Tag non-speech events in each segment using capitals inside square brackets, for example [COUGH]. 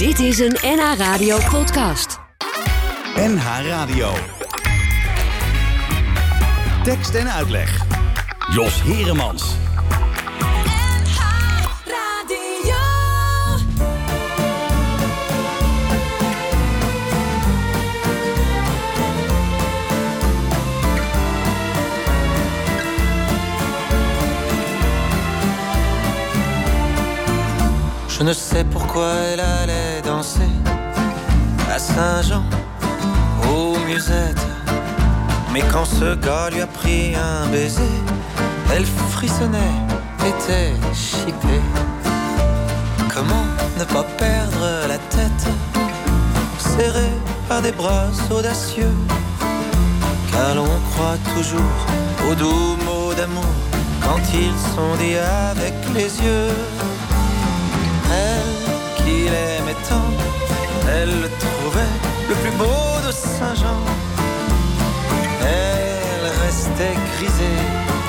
Dit is een NH Radio podcast. NH Radio. Tekst en uitleg. Jos Heremans. Je ne sais pourquoi elle allait à Saint-Jean, aux musettes. Mais quand ce gars lui a pris un baiser, elle frissonnait, était chippée. Comment ne pas perdre la tête, serrée par des bras audacieux? Car l'on croit toujours aux doux mots d'amour quand ils sont dits avec les yeux. Elle le trouvait le plus beau de Saint-Jean. Elle restait grisée,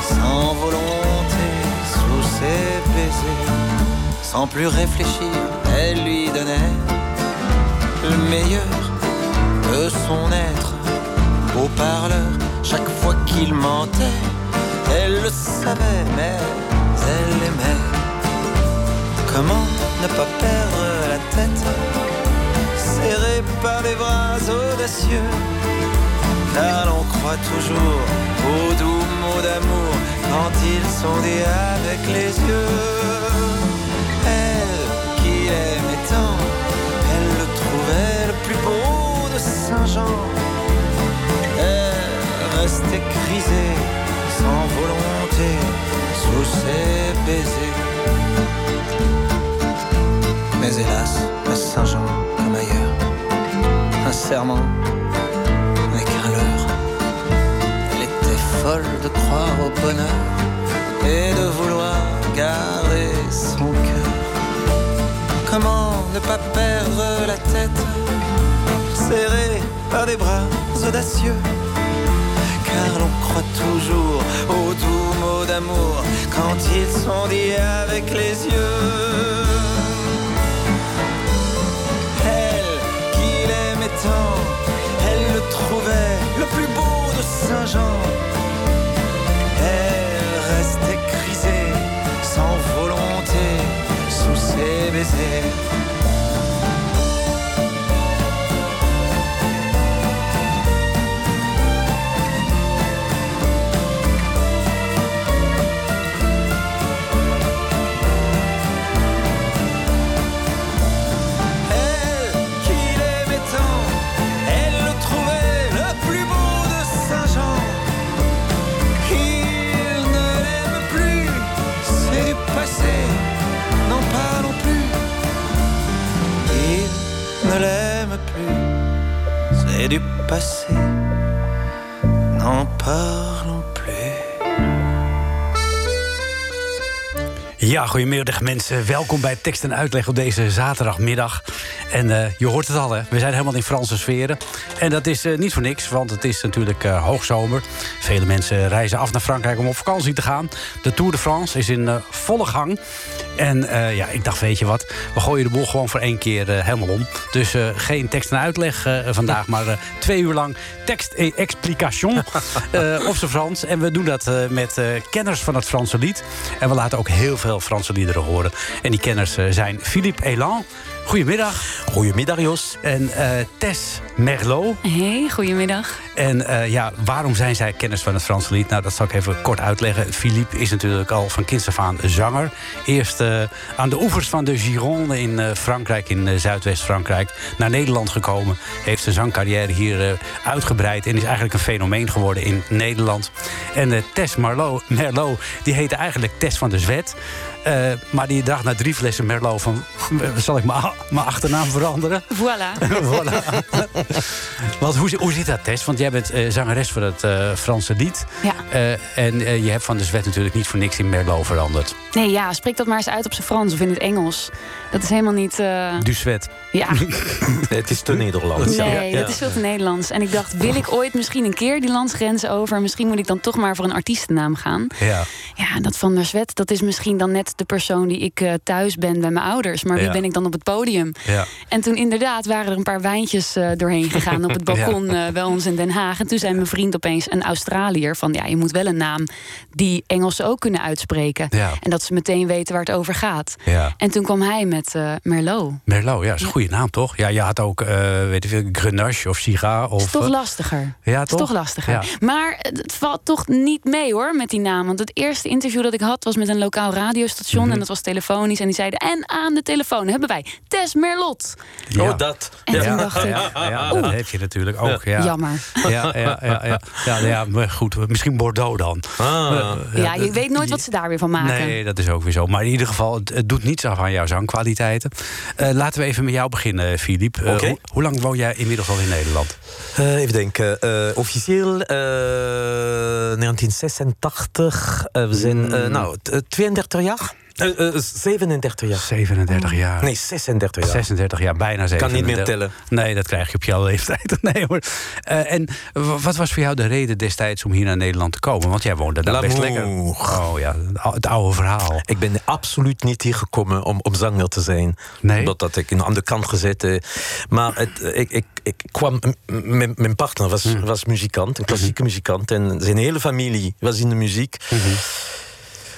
sans volonté, sous ses baisers. Sans plus réfléchir, elle lui donnait le meilleur de son être. Au parleur, chaque fois qu'il mentait, elle le savait, mais elle aimait. Comment ne pas perdre la tête, par des bras audacieux, car l'on croit toujours aux doux mots d'amour quand ils sont dits avec les yeux. Tête, serrée par des bras audacieux car l'on croit toujours aux doux mots d'amour quand ils sont dits avec les yeux. Elle qui l'aimait tant, elle le trouvait le plus beau de Saint-Jean. Elle restait grisée, sans volonté, sous ses baisers. Ja, goedemiddag mensen. Welkom bij Tekst en Uitleg op deze zaterdagmiddag. En eh, je hoort het al, hè? we zijn helemaal in Franse sferen. En dat is eh, niet voor niks, want het is natuurlijk eh, hoogzomer. Vele mensen reizen af naar Frankrijk om op vakantie te gaan. De Tour de France is in volle gang. En eh, ja, ik dacht, weet je wat, we gooien de boel gewoon voor één keer eh, helemaal om. Dus eh, geen tekst en uitleg vandaag, maar twee uur lang tekst et explication [LAUGHS] eh, op zijn Frans. En we doen dat met kenners van het Franse lied. En we laten ook heel veel Franse liederen horen. En die kenners zijn Philippe Elan. Goedemiddag. Goedemiddag, Jos. En eh, Tess Merlot. Hey, goedemiddag. En eh, ja, waarom zijn zij kenners van het Franse lied? Nou, dat zal ik even kort uitleggen. Philippe is natuurlijk al van kinds af aan zanger. Eerst eh, aan de oevers van de Gironde in eh, Frankrijk, in eh, Zuidwest-Frankrijk, naar Nederland gekomen. Heeft zijn zangcarrière hier eh, uitgebreid en is eigenlijk een fenomeen geworden in Nederland. En eh, Tess Marlot, Merlot, die heette eigenlijk Tess van der Zwet. Eh, maar die dacht na drie flessen Merlot van... zal ik mijn achternaam veranderen? [LAUGHS] Voilà. [LAUGHS] voilà. Want hoe, hoe zit dat, Tess? Want jij bent eh, zangeres voor het eh, Franse lied. Ja. Eh, en eh, je hebt van de Zwet natuurlijk niet voor niks in Merlot veranderd. Nee, ja, spreek dat maar eens uit op zijn Frans of in het Engels. Dat is helemaal niet... eh, Du Zwet. ja, [LAUGHS] Het is te Nederlands. nee, Ja. dat is veel te Nederlands. En ik dacht, wil ik ooit misschien een keer die landsgrenzen over? Misschien moet ik dan toch maar voor een artiestennaam gaan. Ja. Ja, en dat Van der Zwet, dat is misschien dan net de persoon die ik eh, thuis ben bij mijn ouders. Maar wie Ja. ben ik dan op het podium? Ja. En toen inderdaad waren er een paar wijntjes eh, doorheen [LAUGHS] gegaan op het balkon eh, bij ons in Den Haag. En toen zei mijn vriend opeens, een Australiër, van ja, je moet wel een naam die Engelsen ook kunnen uitspreken. Ja. En dat ze meteen weten waar het over gaat. Ja. En toen kwam hij met Merlot. Merlot, ja, is een goede naam toch? Ja, je had ook, weet ik veel, Grenache of Siga. Of, is toch lastiger. Ja, is toch? toch lastiger. Ja. Maar het valt toch niet mee hoor met die naam. Want het eerste interview dat ik had was met een lokaal radiostation. Mhm. En dat was telefonisch. En die zeiden: En aan de telefoon hebben wij Tess Merlot. Ja. Oh, dat. En Ja. toen dacht ik: Ja, ja, dat heb je natuurlijk ook. Ja. Jammer. Ja, ja, ja, ja, ja, ja, maar goed, misschien Bordeaux dan. Ah. Eh, Ja, je weet nooit wat ze daar weer van maken. Nee, dat is ook weer zo. Maar in ieder geval, het, het doet niets af aan jouw zangkwaliteiten. Eh, laten we even met jou beginnen, Filip. Eh, Oké. hoe, hoe lang woon jij inmiddels al in Nederland? Eh, even denken. Eh, officieel eh, 1986. Eh, we zijn eh, nou, t- eh, 32 jaar? Eh, eh, 37 jaar. 37 jaar. Nee, 36 jaar. 36 jaar, bijna 37. Kan niet meer tellen. Nee, dat krijg je op jouw [LAUGHS] leeftijd. Nee hoor. Eh, en wat was voor jou de reden destijds om hier naar Nederland te komen? Want jij woonde daar best lekker. Oh ja, het oude verhaal. Ik ben absoluut niet hier gekomen om, om zanger te zijn. Nee? Dat had ik aan de kant gezet. eh. Maar het, eh, ik, ik, ik kwam... Mijn, partner was, Hmm. was muzikant, een klassieke muzikant. En zijn hele familie was in de muziek. Mhm.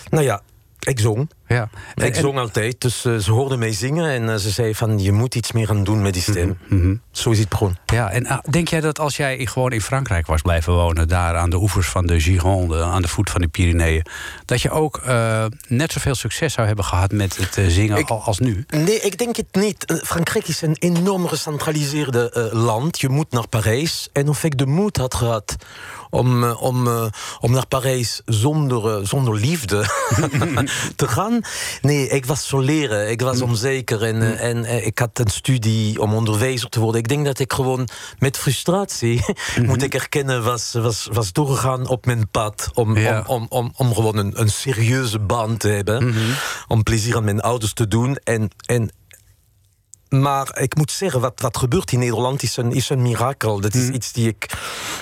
Nou ja, ik zong. Ja. Ik zong altijd, dus eh, ze hoorden mij zingen en eh, ze zei van je moet iets meer aan doen met die stem. Mhm. Zo is het begonnen. Ja, en ah, denk jij dat als jij gewoon in Frankrijk was blijven wonen, daar aan de oevers van de Gironde, aan de voet van de Pyreneeën, dat je ook eh, net zoveel succes zou hebben gehad met het zingen Ik- als nu? Nee, ik denk het niet. Frankrijk is een enorm gecentraliseerde eh, land. Je moet naar Parijs. En of ik de moed had gehad om, om, om naar Parijs zonder, zonder liefde [LAUGHS] te gaan. Nee, ik was zo leren. Ik was onzeker. En, eh, en eh, ik had een studie om onderwijzer te worden. Ik denk dat ik gewoon met frustratie, moet ik erkennen, was, was, was doorgegaan op mijn pad. Om, Ja. om, om, om, om gewoon een, een serieuze baan te hebben. Om plezier aan mijn ouders te doen. En, en maar ik moet zeggen, wat, wat gebeurt in Nederland is een, is een mirakel. Dat is iets die ik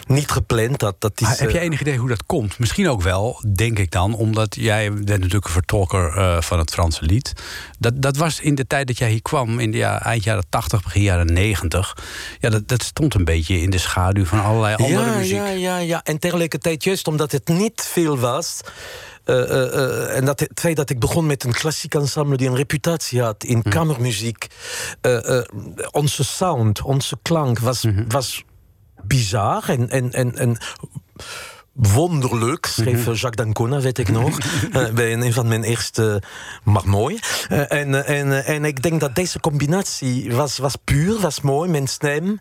niet gepland had. Dat is, Maar heb je eh, enig idee hoe dat komt? Misschien ook wel, denk ik dan, omdat jij bent natuurlijk een vertolker eh, van het Franse lied. Dat, dat was in de tijd dat jij hier kwam, in de ja, eind jaren 80, begin jaren 90. Ja, dat, dat stond een beetje in de schaduw van allerlei andere ja, muziek. ja, ja, ja. En tegelijkertijd, juist omdat het niet veel was. Eh, eh, eh, en dat het feit dat ik begon met een klassiek ensemble die een reputatie had in kamermuziek. eh, eh, onze sound, onze klank was, was bizar en, en, en, en wonderlijk, schreef eh, Jacques d'Ancona, weet ik nog. [LAUGHS] eh, bij een, van mijn eerste, maar mooi. Eh, en, eh, en, eh, en ik denk dat deze combinatie was, was puur, was mooi. Mijn stem,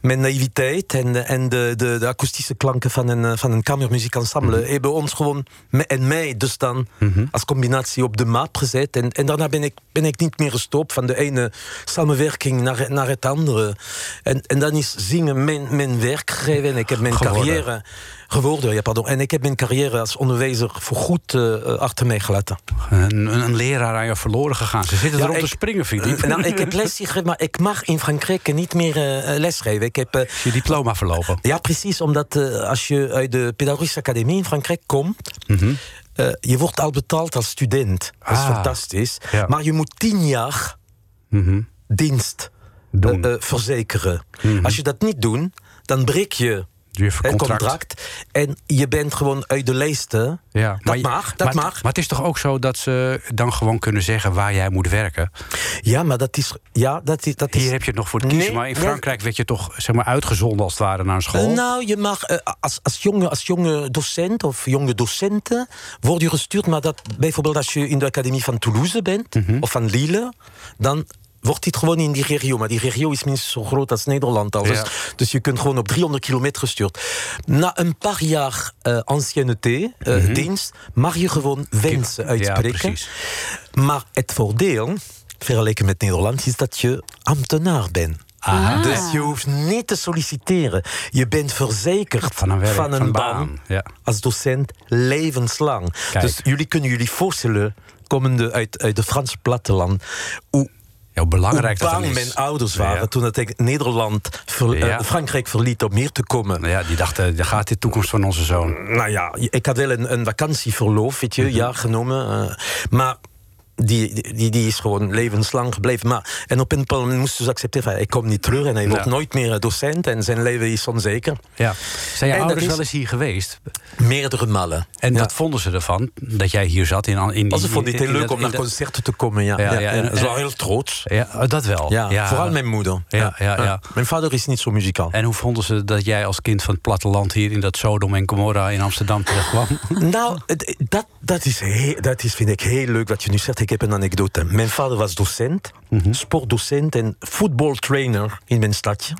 mijn naïviteit en, de- en de, de, de akoestische klanken van een, eh, van een kamermuziekensemble hebben ons gewoon, en mij dus dan, als combinatie op de maat gezet. En, en daarna ben ik, ben ik niet meer gestopt van de ene samenwerking naar, naar het andere. En, en dan is zingen mijn, mijn werk gegeven. En ik heb mijn Geworden. carrière geworden, ja, pardon. En ik heb mijn carrière als onderwijzer voorgoed eh, eh, achter mij gelaten. Een, een, leraar aan jou verloren gegaan. Ze zitten Ja, erop te springen, Filip. [LAUGHS] nou, ik heb lesgegeven, maar ik mag in Frankrijk niet meer eh, lesgeven. Ik heb... eh, je diploma verlopen. ja, precies, omdat eh, als je uit de Pedagogische Academie in Frankrijk komt... eh, je wordt al betaald als student. Dat is Ah, fantastisch. ja. Maar je moet tien jaar Mhm. dienst Doen. eh, eh, verzekeren. Als je dat niet doet, dan breek je Je contract. contract. En je bent gewoon uit de lijsten. Ja, Dat je- mag, dat maar, mag. Maar het is toch ook zo dat ze dan gewoon kunnen zeggen waar jij moet werken? Ja, maar dat is... Ja, dat is, dat is Hier heb je het nog voor te kiezen, Nee, maar in nee. Frankrijk werd je toch zeg maar, uitgezonden als het ware naar een school. Eh, nou, je mag eh, als, als, jonge, als jonge docent of jonge docenten word je gestuurd, maar dat bijvoorbeeld als je in de academie van Toulouse bent Mhm. of van Lille, dan wordt dit gewoon in die regio. Maar die regio is minstens zo groot als Nederland al. Ja. Dus, dus je kunt gewoon op 300 kilometer gestuurd. Na een paar jaar ancienneté, eh, dienst, mag je gewoon wensen. Ja, uitspreken. maar het voordeel, vergeleken met Nederland, is dat je ambtenaar bent. Aha. Dus je hoeft niet te solliciteren. Je bent verzekerd Van een werk, van een van een baan, baan, ja. als docent levenslang. Kijk. Dus jullie kunnen jullie voorstellen, komende uit, uit de Franse platteland, hoe, Ja, hoe belangrijk hoe dat is. mijn ouders waren Ja. toen dat ik Nederland, ver- eh, Ja. Frankrijk verliet om hier te komen. Nou ja, die dachten, daar gaat de toekomst van onze zoon. Nou ja, ik had wel een, een vakantieverlof, weet je, Mhm. ja, genomen. eh, maar die, die, die is gewoon levenslang gebleven. Maar, en op een bepaald moment moesten ze accepteren... ik kom niet terug en hij wordt nooit meer docent... en zijn leven is onzeker. Ja. Zijn je En ouders wel eens hier geweest? Meerdere malen. En Ja. wat vonden ze ervan, dat jij hier zat? In, in die, ze vonden het heel leuk dat- om naar dat- concerten te komen, ja. Ja, ja, ja, en waren heel trots. Ja, oh, dat wel. Ja, vooral mijn moeder. Ja, ja, ja. Mijn vader is niet zo muzikaal. En hoe vonden ze dat jij als kind van het platteland... hier in dat Sodom en Gomorra in Amsterdam terecht kwam? [LAUGHS] Nou, dat, dat, is heel, dat is, vind ik heel leuk wat je nu zegt. Ik heb een anekdote. Mijn vader was docent, sportdocent en voetbaltrainer in mijn stadje.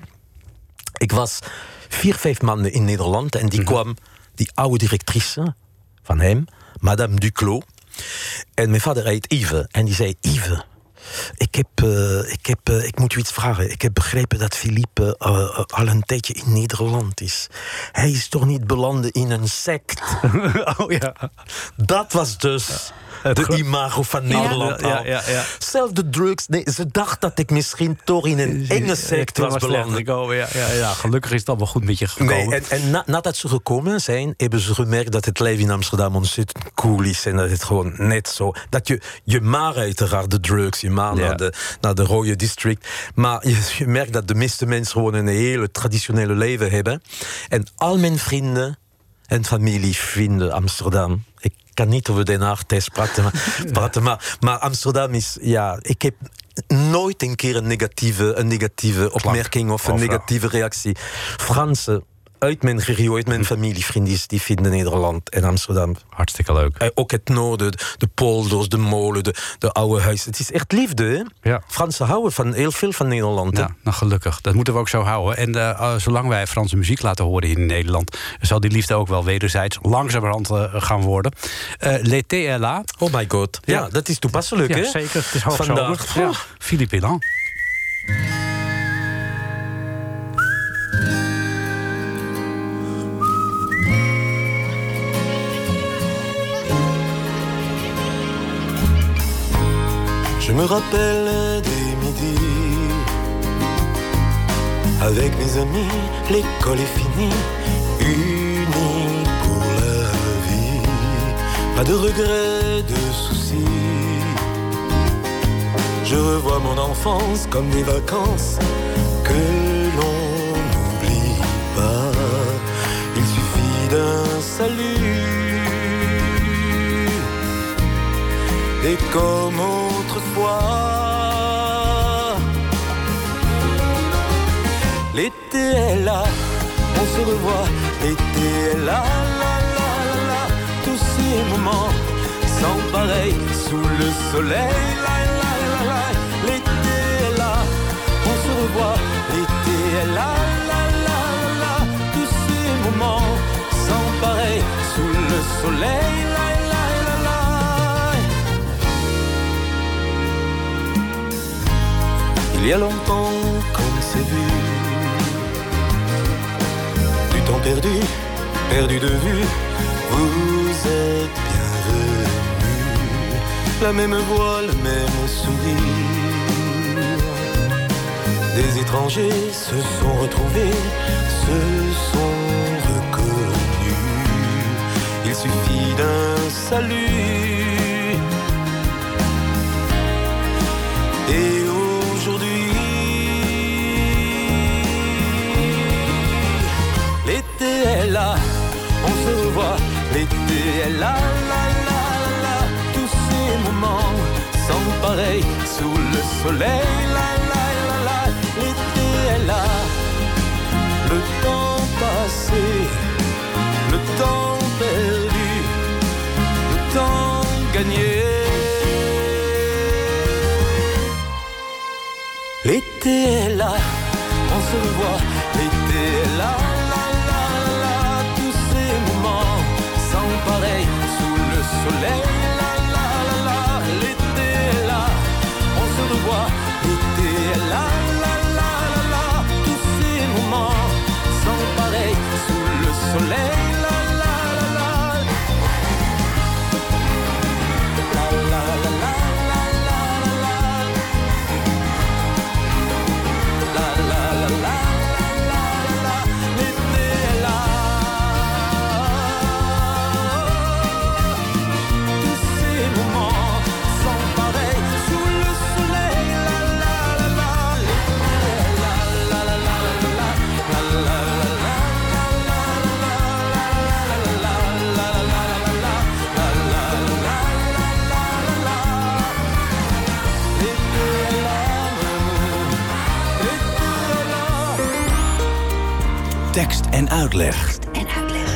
Ik was vier, vijf maanden in Nederland en die kwam, die oude directrice van hem, Madame Duclos. En mijn vader heet Yves. En die zei: Yves, ik, heb, eh, ik, heb, eh, ik moet u iets vragen. Ik heb begrepen dat Philippe eh, al een tijdje in Nederland is. Hij is toch niet belanden in een sect? [LAUGHS] oh ja. Dat was dus [LAUGHS] de imago van Nederland. Ja, ja, ja. Zelfs de drugs. Nee, ze dacht dat ik misschien toch in een enge sect was beland. gekomen. Ja, ja, ja. Gelukkig is het allemaal goed met je gekomen. Nee, en, en na- nadat ze gekomen zijn, hebben ze gemerkt dat het leven in Amsterdam ontzettend cool is. En dat het gewoon net zo. Dat je, je maar uiteraard de drugs, je maar naar, de, naar de rode district. Maar je, je merkt dat de meeste mensen gewoon een hele traditionele leven hebben. En al mijn vrienden en familie vinden Amsterdam. Ik kan niet over Den Haag test praten, maar, [LAUGHS] praten maar, maar Amsterdam is, ja, ik heb nooit een keer een negatieve, een negatieve opmerking of een negatieve reactie. Fransen uit mijn regio, uit mijn familievriendjes, die vinden Nederland en Amsterdam. Hartstikke leuk. Eh, Ook het noorden, de polders, de molen, de, de oude huizen. Het is echt liefde, hè? Ja. Fransen houden van heel veel van Nederland. Ja, nou gelukkig. Dat moeten we ook zo houden. En eh, eh, zolang wij Franse muziek laten horen hier in Nederland... zal die liefde ook wel wederzijds langzamerhand gaan worden. L'été est là. Oh my god. Ja, Ja. dat is toepasselijk, Ja, hè? zeker. Het is hoogzomer. Vandaag. Ja. Philippe Elan. Me rappelle des midis. Avec mes amis, l'école est finie Unis pour la vie. Pas de regrets, de soucis. Je revois mon enfance comme des vacances Que l'on n'oublie pas. Il suffit d'un salut. Et comme L'été est là, on se revoit. L'été est là, là, là, là. Tous ces moments sans pareil sous le soleil. Là, là, là, là. L'été est là, on se revoit. L'été est là, là, là, là. Tous ces moments sans pareil sous le soleil. Là, Il y a longtemps qu'on s'est vu. Du temps perdu, perdu de vue. Vous êtes bienvenus. La même voix, le même sourire. Des étrangers se sont retrouvés Se sont reconnus. Il suffit d'un salut Est là, là, là, là. Tous ces moments sans pareil sous le soleil. Là, là, là, là. L'été est là, le temps passé, le temps perdu, le temps gagné. L'été est là, on se revoit. L'été est là, on se revoit. L'été est là, là, là, là, là. Tous ces moments sans pareil sous le soleil. Tekst en uitleg. En uitleg.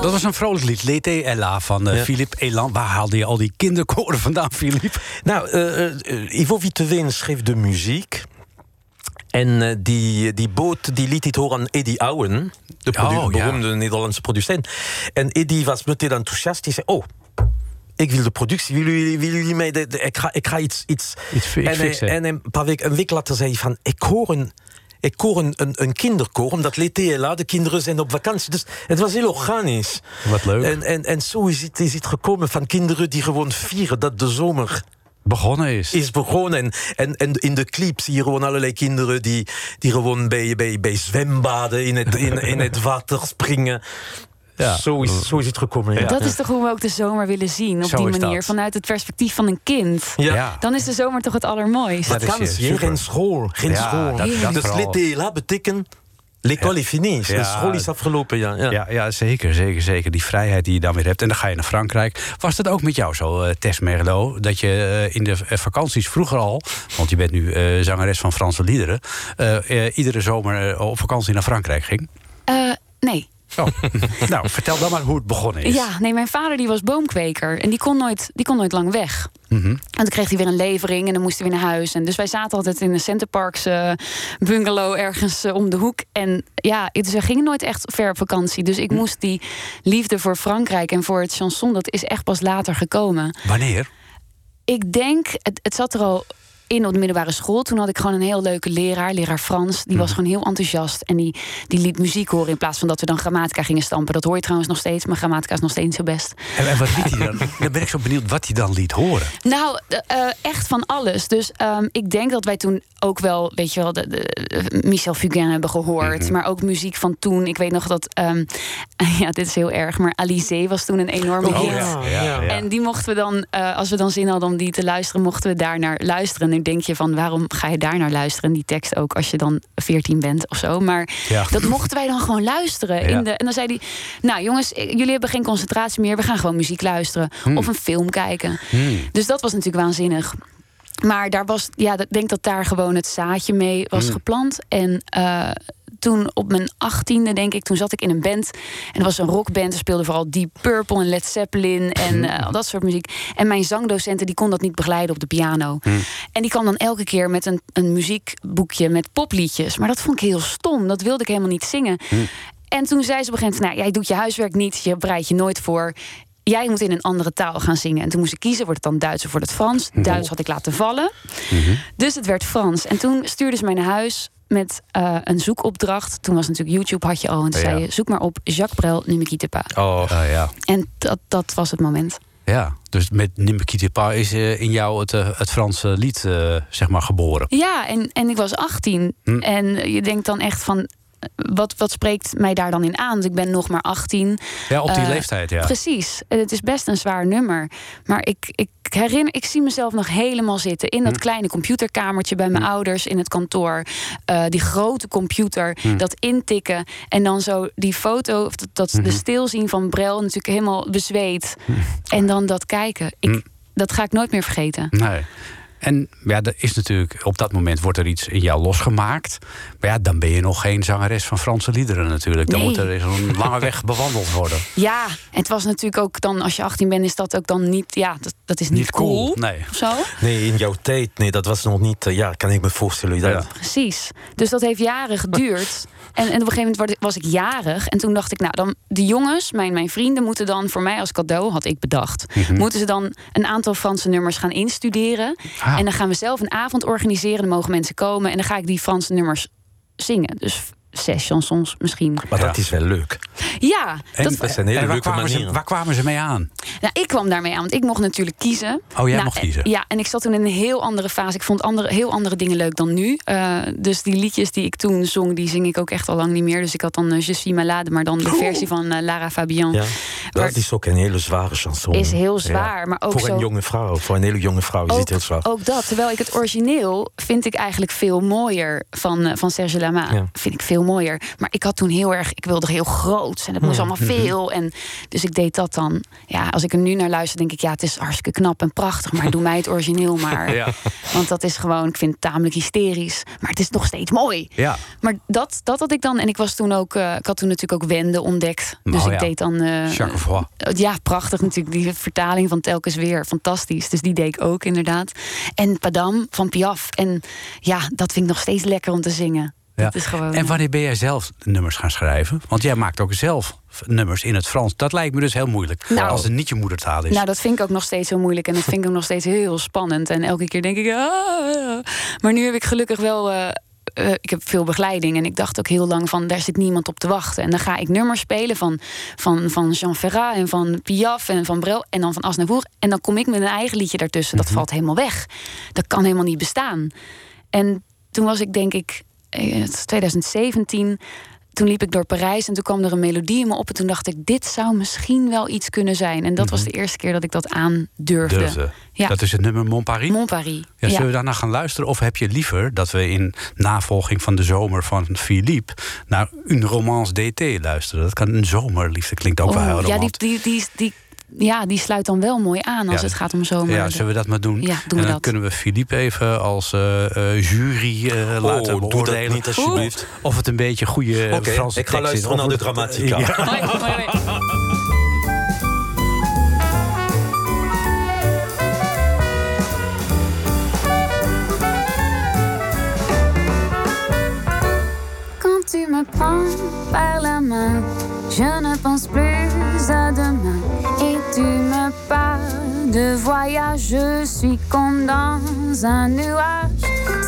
Dat was een vrolijk lied, L'été Ella van eh, Ja. Philippe Elan. Waar haalde je al die kinderkoren vandaan, Philippe? Nou, eh, eh, Ivo schreef de muziek. En die, die boot die liet dit horen aan Eddie Owen, de produ- Oh, ja. beroemde Nederlandse producent. En Eddie was meteen enthousiast. Die zei: Oh, ik wil de productie. Willen jullie, willen jullie mij. De, de- ik, ga, ik ga iets. iets. En, fixen. en een paar weken, een week later zei hij: van, Ik hoor een. Ik hoor een, een, een kinderkoor, omdat de kinderen zijn op vakantie. Dus het was heel organisch. Wat leuk. En, en, en zo is het, is het gekomen van kinderen die gewoon vieren dat de zomer Begonnen is. is begonnen. En, en, en in de clip zie je gewoon allerlei kinderen die, die gewoon bij, bij, bij zwembaden in het, in, in het water springen. Ja. Zo, is, zo is het gekomen. Ja. Dat is toch hoe we ook de zomer willen zien, op Zo die manier. Vanuit het perspectief van een kind. Ja. Ja. Dan is de zomer toch het allermooist. Dat super. geen school. Geen Ja, school. dat- dat dus là betekent... L'école finie. De school is afgelopen, ja. ja. Ja, ja, zeker, zeker, zeker. Die vrijheid die je dan weer hebt. En dan ga je naar Frankrijk. Was dat ook met jou zo, eh, Tess Merlot? Dat je eh, in de eh, vakanties vroeger al... want je bent nu eh, zangeres van Franse liederen... iedere zomer op vakantie naar Frankrijk ging? Eh, nee. Oh. [LAUGHS] nou, vertel dan maar hoe het begonnen is. Ja, nee, mijn vader die was boomkweker. En die kon nooit, die kon nooit lang weg. Mhm. En toen kreeg hij weer een levering en dan moest hij weer naar huis. En dus wij zaten altijd in een Centerparks eh, bungalow ergens eh, om de hoek. En ja, dus we gingen nooit echt ver op vakantie. Dus Hm. ik moest die liefde voor Frankrijk en voor het chanson... dat is echt pas later gekomen. Wanneer? Ik denk, het, het zat er al in op de middelbare school. Toen had ik gewoon een heel leuke leraar, leraar Frans. Die Mhm. was gewoon heel enthousiast. En die, die liet muziek horen in plaats van dat we dan grammatica gingen stampen. Dat hoor je trouwens nog steeds, maar grammatica is nog steeds zo best. En, en wat liet hij dan? Dan ben ik zo benieuwd wat hij dan liet horen. Nou, eh, echt van alles. Dus ehm, ik denk dat wij toen ook wel, weet je wel, de, de- Michel Fugain hebben gehoord. Mhm. Maar ook muziek van toen. Ik weet nog dat, ehm, [LAUGHS] ja, dit is heel erg, maar Alizé was toen een enorme Oh, hit. ja, ja, ja. En die mochten we dan, eh, als we dan zin hadden om die te luisteren, mochten we daar naar luisteren. Denk je van, waarom ga je daar naar luisteren? Die tekst ook als je dan 14 bent of zo. Maar Ja. dat mochten wij dan gewoon luisteren. Ja. In de, en dan zei hij, nou jongens, jullie hebben geen concentratie meer. We gaan gewoon muziek luisteren. Hmm. Of een film kijken. Dus dat was natuurlijk waanzinnig. Maar daar was, ja, ik denk dat daar gewoon het zaadje mee was Hmm. geplant. En eh, toen op mijn achttiende, denk ik, toen zat ik in een band. En er was een rockband. Er speelde vooral Deep Purple en Led Zeppelin en eh, al dat soort muziek. En mijn zangdocenten die kon dat niet begeleiden op de piano. En die kwam dan elke keer met een, een muziekboekje met popliedjes. Maar dat vond ik heel stom. Dat wilde ik helemaal niet zingen. En toen zei ze op een gegeven moment: nou, jij doet je huiswerk niet, je bereidt je nooit voor. Jij moet in een andere taal gaan zingen. En toen moest ik kiezen: wordt het dan Duits of wordt het Frans? Duits had ik laten vallen. Dus het werd Frans. En toen stuurde ze mij naar huis met eh, een zoekopdracht. Toen was natuurlijk YouTube, had je al. En toen Ja. zei je: zoek maar op Jacques Brel, pas. Oh, Ah, ja. En dat, dat was het moment. ja, dus met Nimbe Kitepa is eh, in jou het, eh, het Franse lied eh, zeg maar geboren. Ja, en, en ik was 18. Hm. En je denkt dan echt van. Wat, wat spreekt mij daar dan in aan? Want ik ben nog maar 18. Ja, op die Eh, leeftijd, ja. Precies. Het is best een zwaar nummer. Maar ik, ik herinner, ik zie mezelf nog helemaal zitten in dat Hm. kleine computerkamertje bij mijn ouders in het kantoor. Eh, die grote computer, Hm. dat intikken en dan zo die foto, of dat, dat Mhm. de stilzien van Brel, natuurlijk helemaal bezweet. En dan dat kijken. Ik, Hm. Dat ga ik nooit meer vergeten. Nee. En ja, er is natuurlijk, op dat moment wordt er iets in jou losgemaakt. Maar ja, dan ben je nog geen zangeres van Franse liederen natuurlijk. Dan Nee. moet er zo'n lange weg [LAUGHS] bewandeld worden. Ja, het was natuurlijk ook dan, als je 18 bent, is dat ook dan niet, ja, dat, dat is niet, Niet cool, nee. Of zo? nee, in jouw tijd, nee, dat was nog niet... eh, ja, kan ik me voorstellen. Dat, Ja. Precies. Dus dat heeft jaren [LAUGHS] geduurd. En, en op een gegeven moment was ik jarig. En toen dacht ik, nou, dan de jongens, mijn, mijn vrienden, moeten dan voor mij als cadeau, had ik bedacht, moeten ze dan een aantal Franse nummers gaan instuderen. Ah. En dan gaan we zelf een avond organiseren. Dan mogen mensen komen. En dan ga ik die Franse nummers zingen. Dus zes chansons misschien. Maar Ja. dat is wel leuk. Ja, En- dat, Dat zijn hele En waar leuke kwamen, ze, waar kwamen ze mee aan? Nou, ik kwam daarmee aan, want ik mocht natuurlijk kiezen. Oh, jij Nou, mocht kiezen. Ja, en ik zat toen in een heel andere fase. Ik vond andere, heel andere dingen leuk dan nu. Eh, dus die liedjes die ik toen zong, die zing ik ook echt al lang niet meer. Dus ik had dan eh, Je suis malade, maar dan de versie van eh, Lara Fabian. Ja. Dat is ook een hele zware chanson. Is heel Ja. zwaar, maar ook Voor zo... een jonge vrouw, voor een hele jonge vrouw is het heel zwaar. ook dat. Terwijl ik het origineel vind ik eigenlijk veel mooier van, eh, van Serge Lama. Ja. Vind ik veel veel mooier. Maar ik had toen heel erg, ik wilde heel groot en het moest allemaal veel. En dus ik deed dat dan. Ja, als ik er nu naar luister, denk ik, ja, het is hartstikke knap en prachtig. Maar doe mij het origineel [LAUGHS] maar. Ja. Want dat is gewoon, ik vind het tamelijk hysterisch. Maar het is nog steeds mooi. Ja. Maar dat, dat had ik dan. En ik was toen ook, eh, ik had toen natuurlijk ook Wende ontdekt. Dus Oh, ik ja. deed dan. Jacques Foy. ja, prachtig natuurlijk. Die vertaling van telkens weer. Fantastisch. Dus die deed ik ook inderdaad. En Padam van Piaf. En ja, dat vind ik nog steeds lekker om te zingen. Ja. Dat is gewoon... En wanneer ben jij zelf nummers gaan schrijven? Want jij maakt ook zelf nummers in het Frans. Dat lijkt me dus heel moeilijk. Nou. als het niet je moedertaal is. Nou, dat vind ik ook nog steeds heel moeilijk. En dat vind ik ook nog steeds heel spannend. En elke keer denk ik... "Ah." Maar nu heb ik gelukkig wel... eh, eh, ik heb veel begeleiding en ik dacht ook heel lang van daar zit niemand op te wachten. En dan ga ik nummers spelen van, van, van Jean Ferrat en van Piaf en van Brel en dan van Aznavour. En dan kom ik met een eigen liedje daartussen. Dat valt helemaal weg. Dat kan helemaal niet bestaan. En toen was ik denk ik, 2017. Toen liep ik door Parijs en toen kwam er een melodie in me op. En toen dacht ik, dit zou misschien wel iets kunnen zijn. En dat was de eerste keer dat ik dat aandurfde. Durfde. Ja. Dat is het nummer Mon Paris. Mon Paris. Ja, zullen we Ja. daarna gaan luisteren? Of heb je liever dat we in navolging van de zomer van Philippe... naar Une Romance d'été luisteren? Dat kan een zomerliefde, klinkt ook wel heel Oh, ja, die, romantisch. die, die, die, ja, die sluit dan wel mooi aan als Ja, het gaat om zomer. Ja, zullen we dat maar doen? Ja, doen we en dan dat. kunnen we Philippe even als eh, eh, jury eh, laten doe dat beoordelen. niet, alsjeblieft. Of het een beetje goede Oké, Franse ik ga luisteren naar de grammatica. Ja. [LAUGHS] Hoi. Quand tu me prends par la main, je ne pense plus à demain. Et tu me parles de voyage, je suis comme dans un nuage.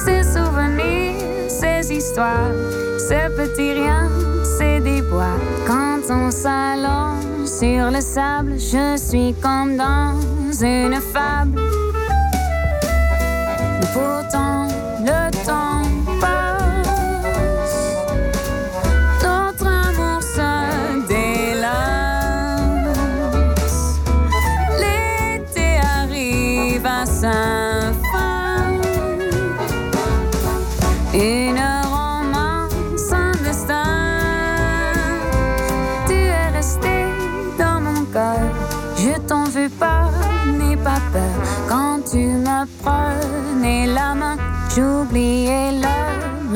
Ces souvenirs, ces histoires, ces petits riens, ces déboires. Quand on s'allonge sur le sable, je suis comme dans une fable. Pourtant, j'oubliais le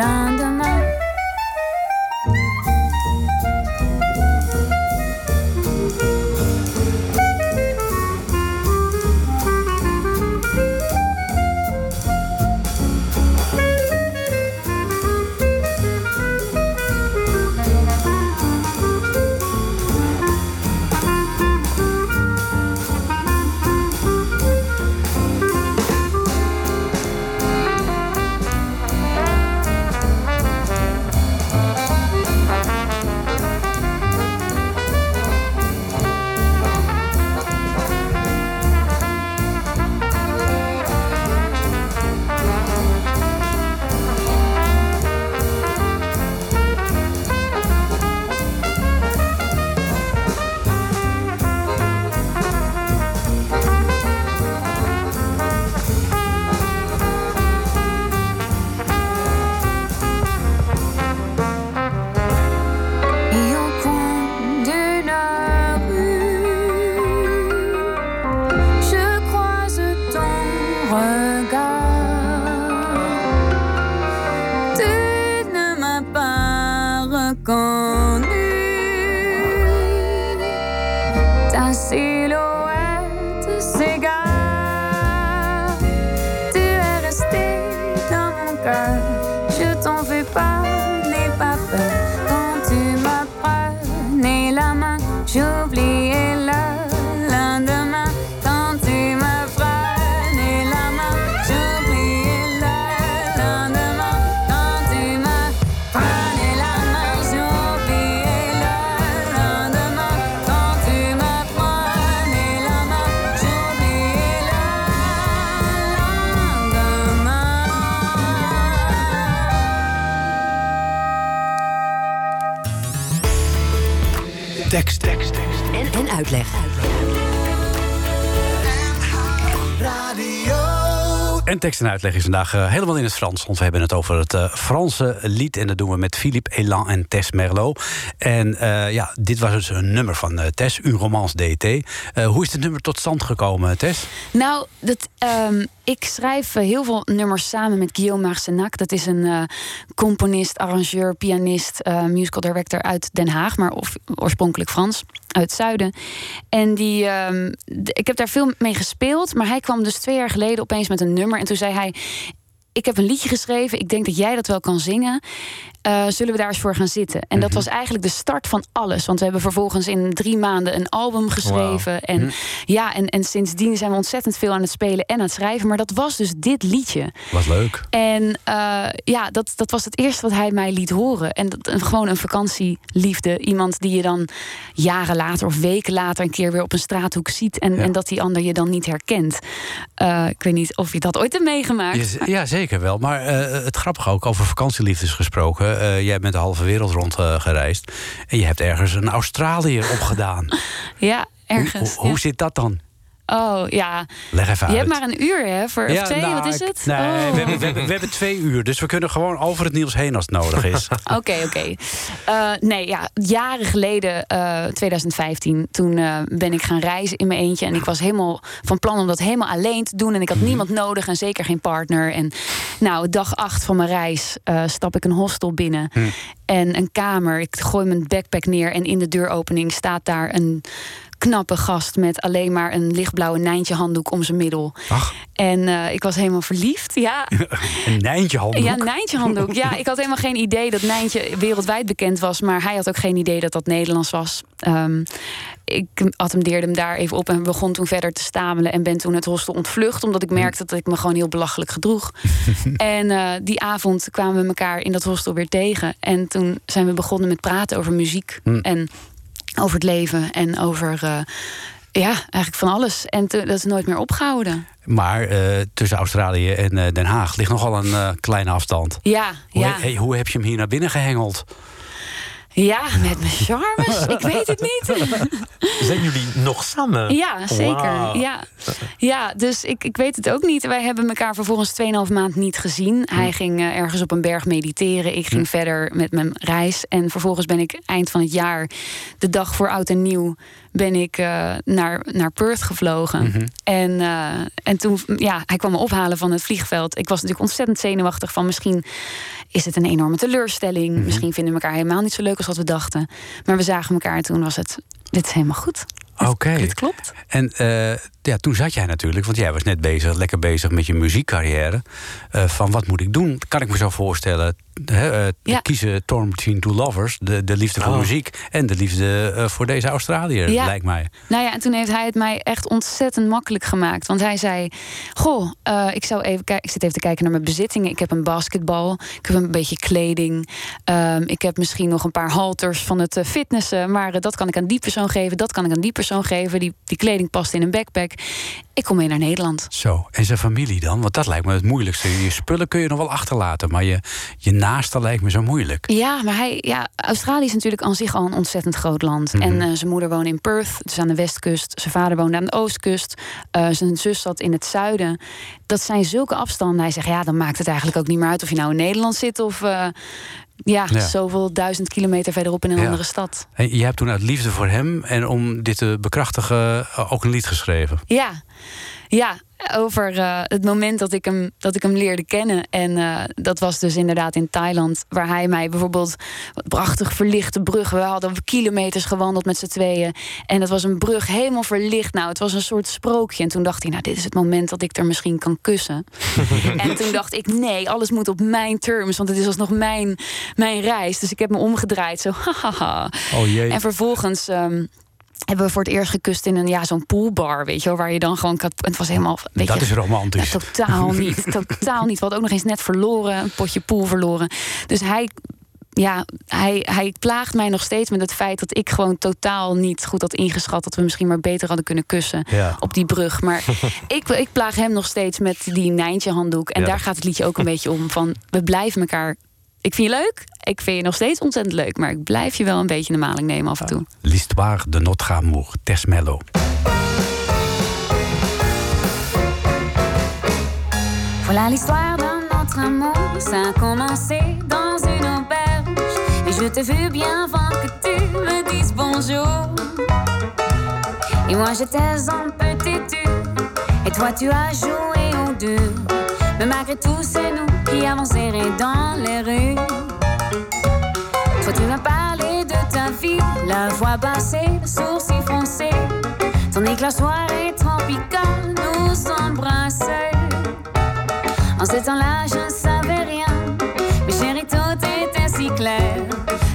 tekst en uitleg is vandaag eh, helemaal in het Frans. Want we hebben het over het eh, Franse lied. En dat doen we met Philippe Elan en Tess Merlot. En eh, ja, dit was dus een nummer van Tess, Un Romance DT. Hoe is het nummer tot stand gekomen, Tess? Nou, dat, ehm, ik schrijf heel veel nummers samen met Guillaume Marcenac. Dat is een componist, arrangeur, pianist, musical director uit Den Haag, maar oorspronkelijk Frans, uit zuiden. En die, ehm, ik heb daar veel mee gespeeld, maar hij kwam dus twee jaar geleden opeens met een nummer. En toen zei hij: Ik heb een liedje geschreven, ik denk dat jij dat wel kan zingen. Eh, zullen we daar eens voor gaan zitten? En dat was eigenlijk de start van alles. Want we hebben vervolgens in drie maanden een album geschreven. En ja, en, en sindsdien zijn we ontzettend veel aan het spelen en aan het schrijven. Maar dat was dus dit liedje. Was leuk. En eh, ja, dat, dat was het eerste wat hij mij liet horen. En dat, gewoon een vakantieliefde. Iemand die je dan jaren later of weken later een keer weer op een straathoek ziet. En, Ja. en dat die ander je dan niet herkent. Eh, ik weet niet of je dat ooit hebt meegemaakt. Ja, zeker wel. Maar eh, het grappige ook, over vakantieliefdes gesproken. eh, jij bent de halve wereld rond eh, gereisd. En je hebt ergens een Australiër opgedaan. [LAUGHS] Ja, ergens. hoe, hoe ja. zit dat dan? Oh ja, Leg even je hebt maar een uur hè? Voor, of twee, nou, wat is ik- het? Nee, Oh. we, hebben, we, hebben, we hebben twee uur. Dus we kunnen gewoon over het nieuws heen als het nodig is. [LAUGHS] Oké, oké. Eh, nee, ja, jaren geleden, eh, 2015, toen eh, ben ik gaan reizen in mijn eentje. En ik was helemaal van plan om dat helemaal alleen te doen. En ik had niemand nodig en zeker geen partner. En nou, dag acht van mijn reis eh, stap ik een hostel binnen. En een kamer. Ik gooi mijn backpack neer en in de deuropening staat daar een knappe gast met alleen maar een lichtblauwe Nijntje handdoek om zijn middel. Ach, En eh, ik was helemaal verliefd. Ja, [LAUGHS] een Nijntje handdoek. ja, Nijntje handdoek. Ja, ik had helemaal geen idee dat Nijntje wereldwijd bekend was. Maar hij had ook geen idee dat dat Nederlands was. Ehm, ik attendeerde hem daar even op en begon toen verder te stamelen. En ben toen het hostel ontvlucht. Omdat ik merkte dat ik me gewoon heel belachelijk gedroeg. [LAUGHS] en eh, die avond kwamen we elkaar in dat hostel weer tegen. En toen zijn we begonnen met praten over muziek. En over het leven. En over... eh, ja, eigenlijk van alles. En te- dat is nooit meer opgehouden. Maar eh, tussen Australië en eh, Den Haag ligt nogal een kleine afstand. Ja, Hoe, ja. he- hey, hoe heb je hem hier naar binnen gehengeld? Ja, met mijn charmes. ik weet het niet. [LAUGHS] Zijn jullie nog samen? Ja, zeker. Ja. ja, dus ik, ik weet het ook niet. Wij hebben elkaar vervolgens 2,5 maand niet gezien. Hij ging eh, ergens op een berg mediteren. Ik ging verder met mijn reis. En vervolgens ben ik eind van het jaar, de dag voor oud en nieuw, ben ik eh, naar, naar Perth gevlogen. En, eh, en toen, ja, hij kwam me ophalen van het vliegveld. Ik was natuurlijk ontzettend zenuwachtig van misschien is het een enorme teleurstelling. Misschien vinden we elkaar helemaal niet zo leuk als wat we dachten. Maar we zagen elkaar en toen was het, dit is helemaal goed. Oké. Dit klopt. En eh, ja, toen zat jij natuurlijk, want jij was net bezig, lekker bezig met je muziekcarrière. Eh, van wat moet ik doen? Kan ik me zo voorstellen. Hè, eh, Ja. Kiezen Torn Between Two Lovers, de, de liefde voor Oh. muziek en de liefde eh, voor deze Australiër, Ja. lijkt mij. Nou ja, en toen heeft hij het mij echt ontzettend makkelijk gemaakt. Want hij zei: Goh, ik, zou even kijken. ik zit even te kijken naar mijn bezittingen. Ik heb een basketbal. Ik heb een beetje kleding. Ehm, ik heb misschien nog een paar halters van het fitnessen. Maar dat kan ik aan die persoon geven. Dat kan ik aan die persoon geven. Die, die kleding past in een backpack. Ik kom mee naar Nederland. Zo, en zijn familie dan? Want dat lijkt me het moeilijkste. Je spullen kun je nog wel achterlaten, maar je, je naaste lijkt me zo moeilijk. Ja, maar hij, ja, Australië is natuurlijk aan zich al een ontzettend groot land. En eh, zijn moeder woonde in Perth, dus aan de westkust. Zijn vader woonde aan de oostkust. Eh, zijn zus zat in het zuiden. Dat zijn zulke afstanden. Hij zegt, ja, dan maakt het eigenlijk ook niet meer uit of je nou in Nederland zit of eh, ja, Ja. zoveel duizend kilometer verderop in een Ja. andere stad. En je hebt toen uit liefde voor hem en om dit te bekrachtigen eh, ook een lied geschreven. Ja, ja over eh, het moment dat ik, hem, dat ik hem leerde kennen. En eh, dat was dus inderdaad in Thailand, waar hij mij bijvoorbeeld wat prachtig verlichte brug. We hadden kilometers gewandeld met z'n tweeën. En dat was een brug helemaal verlicht. Nou, het was een soort sprookje. En toen dacht hij, nou, dit is het moment dat ik er misschien kan kussen. [LAUGHS] en toen dacht ik, nee, alles moet op mijn terms. Want het is alsnog mijn, mijn reis. Dus ik heb me omgedraaid. Zo, [LAUGHS] hahaha. Oh jee. En vervolgens ehm, hebben we voor het eerst gekust in een ja, zo'n poolbar, weet je wel, waar je dan gewoon kan. Het was helemaal. Weet dat je, is romantisch. ja, totaal niet. [LAUGHS] Totaal niet. We hadden ook nog eens net verloren, een potje pool verloren. Dus hij. Ja, hij, hij plaagt mij nog steeds met het feit dat ik gewoon totaal niet goed had ingeschat. Dat we misschien maar beter hadden kunnen kussen Ja. op die brug. Maar [LAUGHS] ik, ik plaag hem nog steeds met die Nijntje handdoek. En Ja. daar gaat het liedje ook een beetje om. Van we blijven elkaar. Ik vind je leuk. Ik vind je nog steeds ontzettend leuk. Maar ik blijf je wel een beetje in de maling nemen af en toe. L'histoire de notre amour, Tess Mello. Voilà l'histoire de notre amour. Ça a commencé dans une auberge. Et je te veux bien avant que tu me dises bonjour. Et moi j'étais un peu têtu. Et toi tu as joué au deux. Mais malgré tout, c'est nous qui dans les rues. Toi tu m'as parlé de ta vie, la voix bassée, le sourcil foncé. Ton éclat soirée tropicale nous embrassait. En ce temps-là, je ne savais rien. Mais chérie, tout était si clair.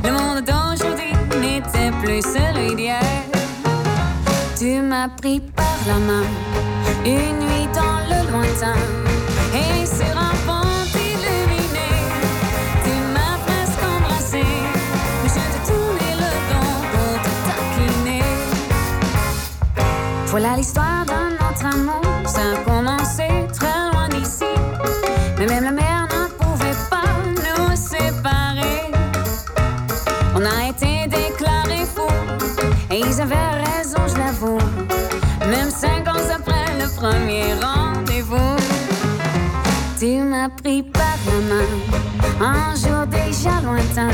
Le monde d'aujourd'hui n'était plus celui d'hier. Tu m'as pris par la main, une nuit dans le lointain. Et sur un Voilà l'histoire de notre amour. Ça a commencé très loin d'ici. Mais même la mer ne pouvait pas nous séparer. On a été déclarés fous. Et ils avaient raison, je l'avoue. Même cinq ans après le premier rendez-vous. Tu m'as pris par la main. Un jour déjà lointain.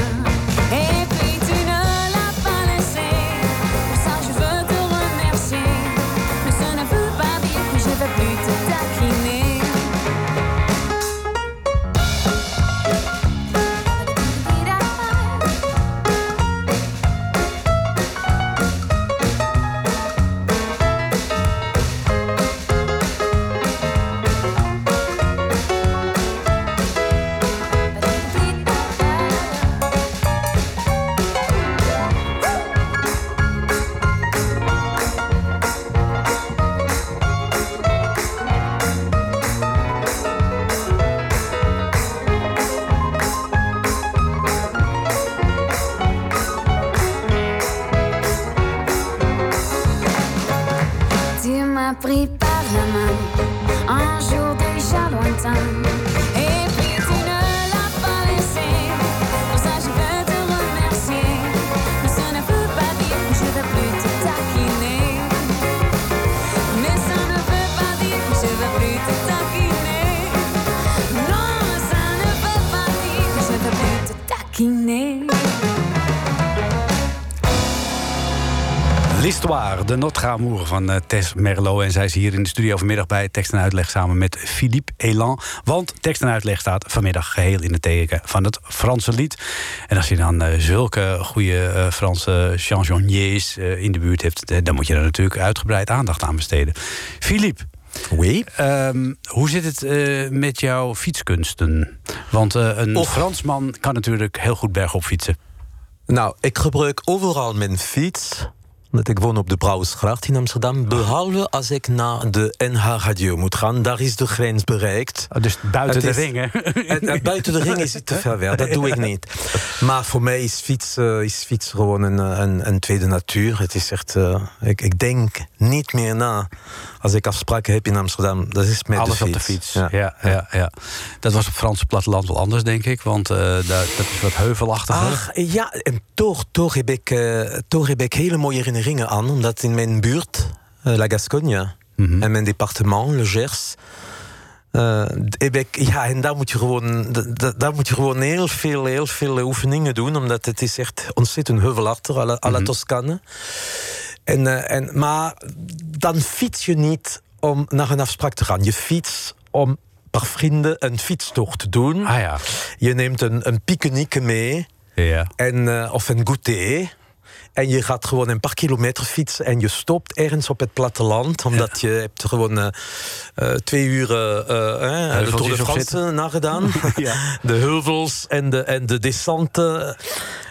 De Notre Amour van eh, Tess Merlot. En zij is hier in de studio vanmiddag bij tekst en uitleg samen met Philippe Elan. Want tekst en uitleg staat vanmiddag geheel in het teken van het Franse lied. En als je dan eh, zulke goede eh, Franse chansonniers in de buurt hebt, dan moet je er natuurlijk uitgebreid aandacht aan besteden. Philippe. Oui. ehm, hoe zit het met jouw fietskunsten? Want een. Fransman kan natuurlijk heel goed bergop fietsen. Nou, ik gebruik overal mijn fiets. Want ik woon op de Brouwersgracht in Amsterdam. Behalve als ik naar de NH Radio moet gaan. Daar is de grens bereikt. Oh, dus buiten Het de is- ringen. En, en buiten de ring is het te ver weg. Dat doe ik niet. Maar voor mij is fiets, eh, is fiets gewoon een, een, een tweede natuur. Het is echt... eh, ik, ik denk niet meer na. Als ik afspraken heb in Amsterdam, dat is met Alles de op de fiets. Ja. Ja, ja, Dat was op het Franse platteland wel anders, denk ik. Want eh, daar, dat is wat heuvelachtiger. Ach, ja, en toch, toch, heb ik, eh, toch heb ik hele mooie herinneringen aan. Omdat in mijn buurt, eh, La Gascogne, Mhm. en mijn departement, Le Gers... heb ik, ja, en daar moet, je gewoon, da- da- daar moet je gewoon heel veel, heel veel oefeningen doen. Omdat het is echt ontzettend heuvelachtig, à la, à la Toscane. En, eh, en, maar dan fiets je niet om naar een afspraak te gaan. Je fiets om een paar vrienden een fietstocht te doen. Ah ja. Je neemt een, een picknick mee ja. en, eh, of een goûter. En je gaat gewoon een paar kilometer fietsen en je stopt ergens op het platteland. Omdat je hebt gewoon eh, eh, twee uur eh, eh, de Tour de France nagedaan. [LAUGHS] Ja. De heuvels en de, en de descente.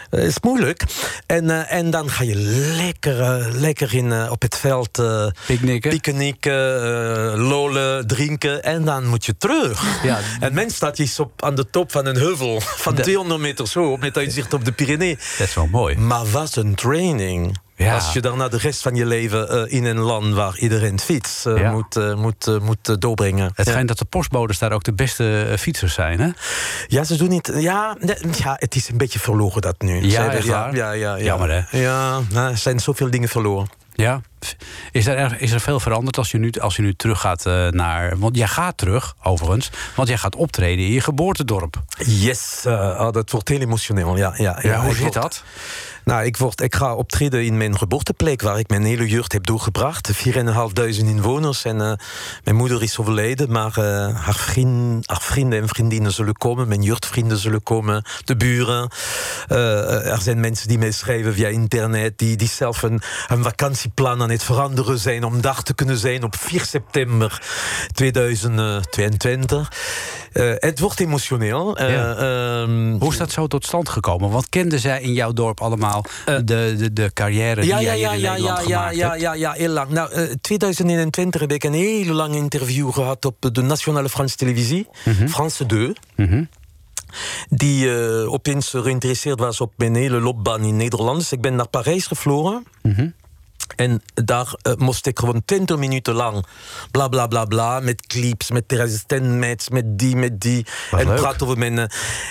eh, is moeilijk. En, en dan ga je lekker, lekker in, op het veld Picknicken. picknicken, lolen, drinken. En dan moet je terug. Ja. En men staat is op, aan de top van een heuvel van De- 200 meter zo, met uitzicht op de Pyrenee. Dat is wel mooi. Maar wat een training. Ja. Als je daarna de rest van je leven eh, in een land waar iedereen fiets eh, Ja. moet, eh, moet, moet doorbrengen. Het ja. schijnt dat de postbodes daar ook de beste fietsers zijn, hè? ja, ze doen niet. Ja, nee, ja, het is een beetje verloren dat nu. Ja, echt ja, ja, ja, ja. Jammer, hè? Ja, nou, er zijn zoveel dingen verloren. Ja. is, er, is er veel veranderd als je nu, als je nu terug gaat naar. Want jij gaat terug, overigens. Want jij gaat optreden in je geboortedorp. Yes, ah, dat wordt heel emotioneel. Ja, ja, Ja, hoe ik zit dat? Nou, ik, word, ik ga optreden in mijn geboorteplek, waar ik mijn hele jeugd heb doorgebracht. 4.500 inwoners. En eh, mijn moeder is overleden, maar eh, haar, vriend, haar vrienden en vriendinnen zullen komen. Mijn jeugdvrienden zullen komen, de buren. Eh, er zijn mensen die mij schrijven via internet, die, die zelf een, een vakantieplan aan het veranderen zijn om daar te kunnen zijn op 4 september 2022. Eh, het wordt emotioneel. Eh, Ja. ehm, Hoe is dat zo tot stand gekomen? Want kenden zij in jouw dorp allemaal de, de, de carrière die Ja, ja, jij ja, in ja, Nederland ja, ja, gemaakt ja, hebt? ja, ja, heel lang. Nou, eh 2021 heb ik een heel lang interview gehad op de Nationale Franse Televisie, France 2. Mhm. Die eh, opeens geïnteresseerd was op mijn hele loopbaan in Nederland. Dus ik ben naar Parijs gevlogen. Mhm. En daar eh, moest ik gewoon 20 minuten lang bla bla bla bla. Met clips, met Stenmetz, met die, met die. Wat en leuk. praten over mijn.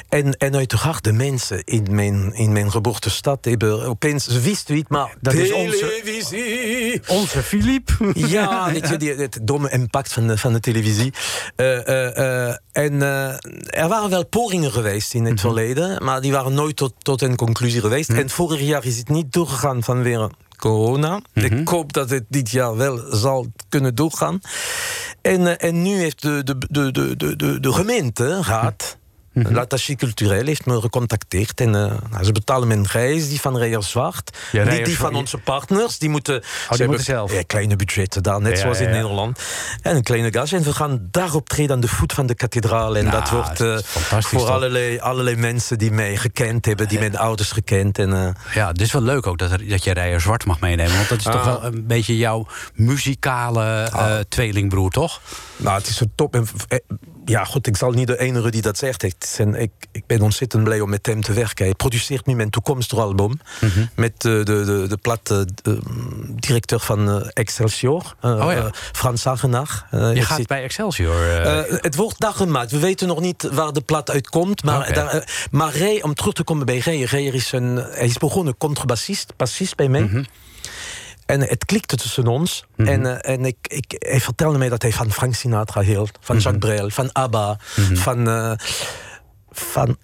en, en uiteraard, de mensen in mijn, in mijn geboortestad hebben opeens. Ze wisten niet, maar. Dat is onze- televisie! Onze Philippe. Ja, weet je, die, het domme impact van de, van de televisie. Eh, eh, en er waren wel pogingen geweest in het verleden, maar die waren nooit tot, tot een conclusie geweest. En vorig jaar is het niet doorgegaan vanwege corona. Ik hoop dat het dit jaar wel zal kunnen doorgaan. En, eh, en nu heeft de, de, de, de, de, de, raad... L'attaché cultureel heeft me gecontacteerd. En eh, nou, ze betalen mijn reis, die van Rijers Zwart. Ja, niet die van onze partners. Die moeten, ze moeten hebben, zelf. Ja, kleine budgetten daar, net Ja, zoals in. Nederland. En een kleine gage. En we gaan daar optreden aan de voet van de kathedraal. En Nou, dat wordt eh, voor toch? allerlei, allerlei mensen die mij gekend hebben, die mijn ouders gekend. En, eh, Ja, het is wel leuk ook dat, er, dat je Rijer Zwart mag meenemen. Want dat is toch Ah. wel een beetje jouw muzikale eh, tweelingbroer, toch? Nou, het is een top. En, ja, goed, ik zal niet de enige die dat zegt. Ik, ik ben ontzettend blij om met hem te werken. Hij produceert nu mijn toekomstige album. Met eh, de, de, de plat eh, de, directeur van eh, Excelsior, Oh ja. Frans Hagenaar. Je gaat zit- bij Excelsior. het wordt daar gemaakt. We weten nog niet waar de plat uitkomt. Maar, Oké. daar, eh, maar Ray, om terug te komen bij Ray. Ray is, een, hij is begonnen contrabassist, bassist bij mij. Mhm. En het klikte tussen ons. En, eh, en ik, ik, hij vertelde mij dat hij van Frank Sinatra hield. Mhm. Van Jacques Brel, van ABBA. Van, eh, van,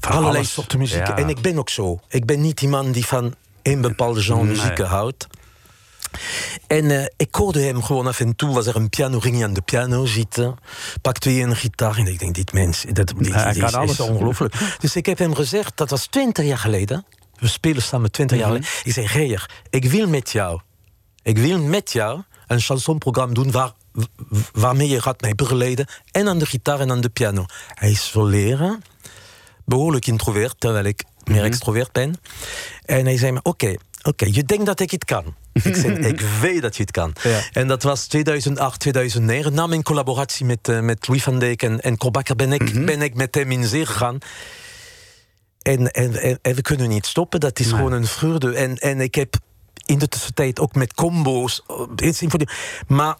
allerlei alles. soorten muziek. Ja. En ik ben ook zo. Ik ben niet die man die van een bepaalde genre Nee. muziek houdt. En eh, ik hoorde hem gewoon af en toe, was er een piano, ging hij aan de piano zitten, pakte hij een gitaar en ik denk, dit mens, dat, dit, dit is, is ongelooflijk. dus ik heb hem gezegd, dat was twintig jaar geleden, we spelen samen twintig Mhm. jaar geleden. Ik zei, Geer, ik wil met jou, ik wil met jou een chansonprogramma doen waar, waarmee je gaat mij begeleiden en aan de gitaar en aan de piano. Hij is verleren, behoorlijk introvert, terwijl ik meer extrovert ben. En hij zei me, oké, oké, je denkt dat ik het kan. ik zei, [LAUGHS] ik weet dat je het kan. Ja. En dat was 2008, 2009. Na mijn collaboratie met, eh, met Louis van Dijk en, en Korbakker ben ik, ben ik met hem in zee gegaan. En, en, en, en we kunnen niet stoppen, dat is Nee. gewoon een vreugde. En, en ik heb in de tussentijd ook met combo's... eh. Maar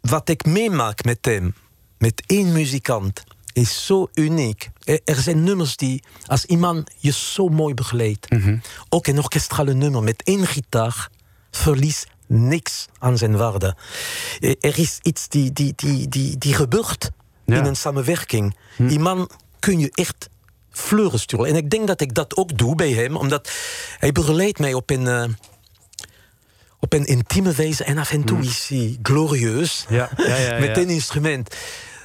wat ik meemaak met hem, met één muzikant, is zo uniek. Er, zijn nummers die, als iemand je zo mooi begeleidt, ook een orkestrale nummer met één gitaar, verliest niks aan zijn waarde. Eh, Er is iets die, die, die, die, die gebeurt Ja. in een samenwerking. Iemand kun je echt fleuren sturen. En ik denk dat ik dat ook doe bij hem, omdat hij begeleidt mij op een... eh, op een intieme wijze en af en toe is hij glorieus. Ja, ja, ja, met ja. een instrument.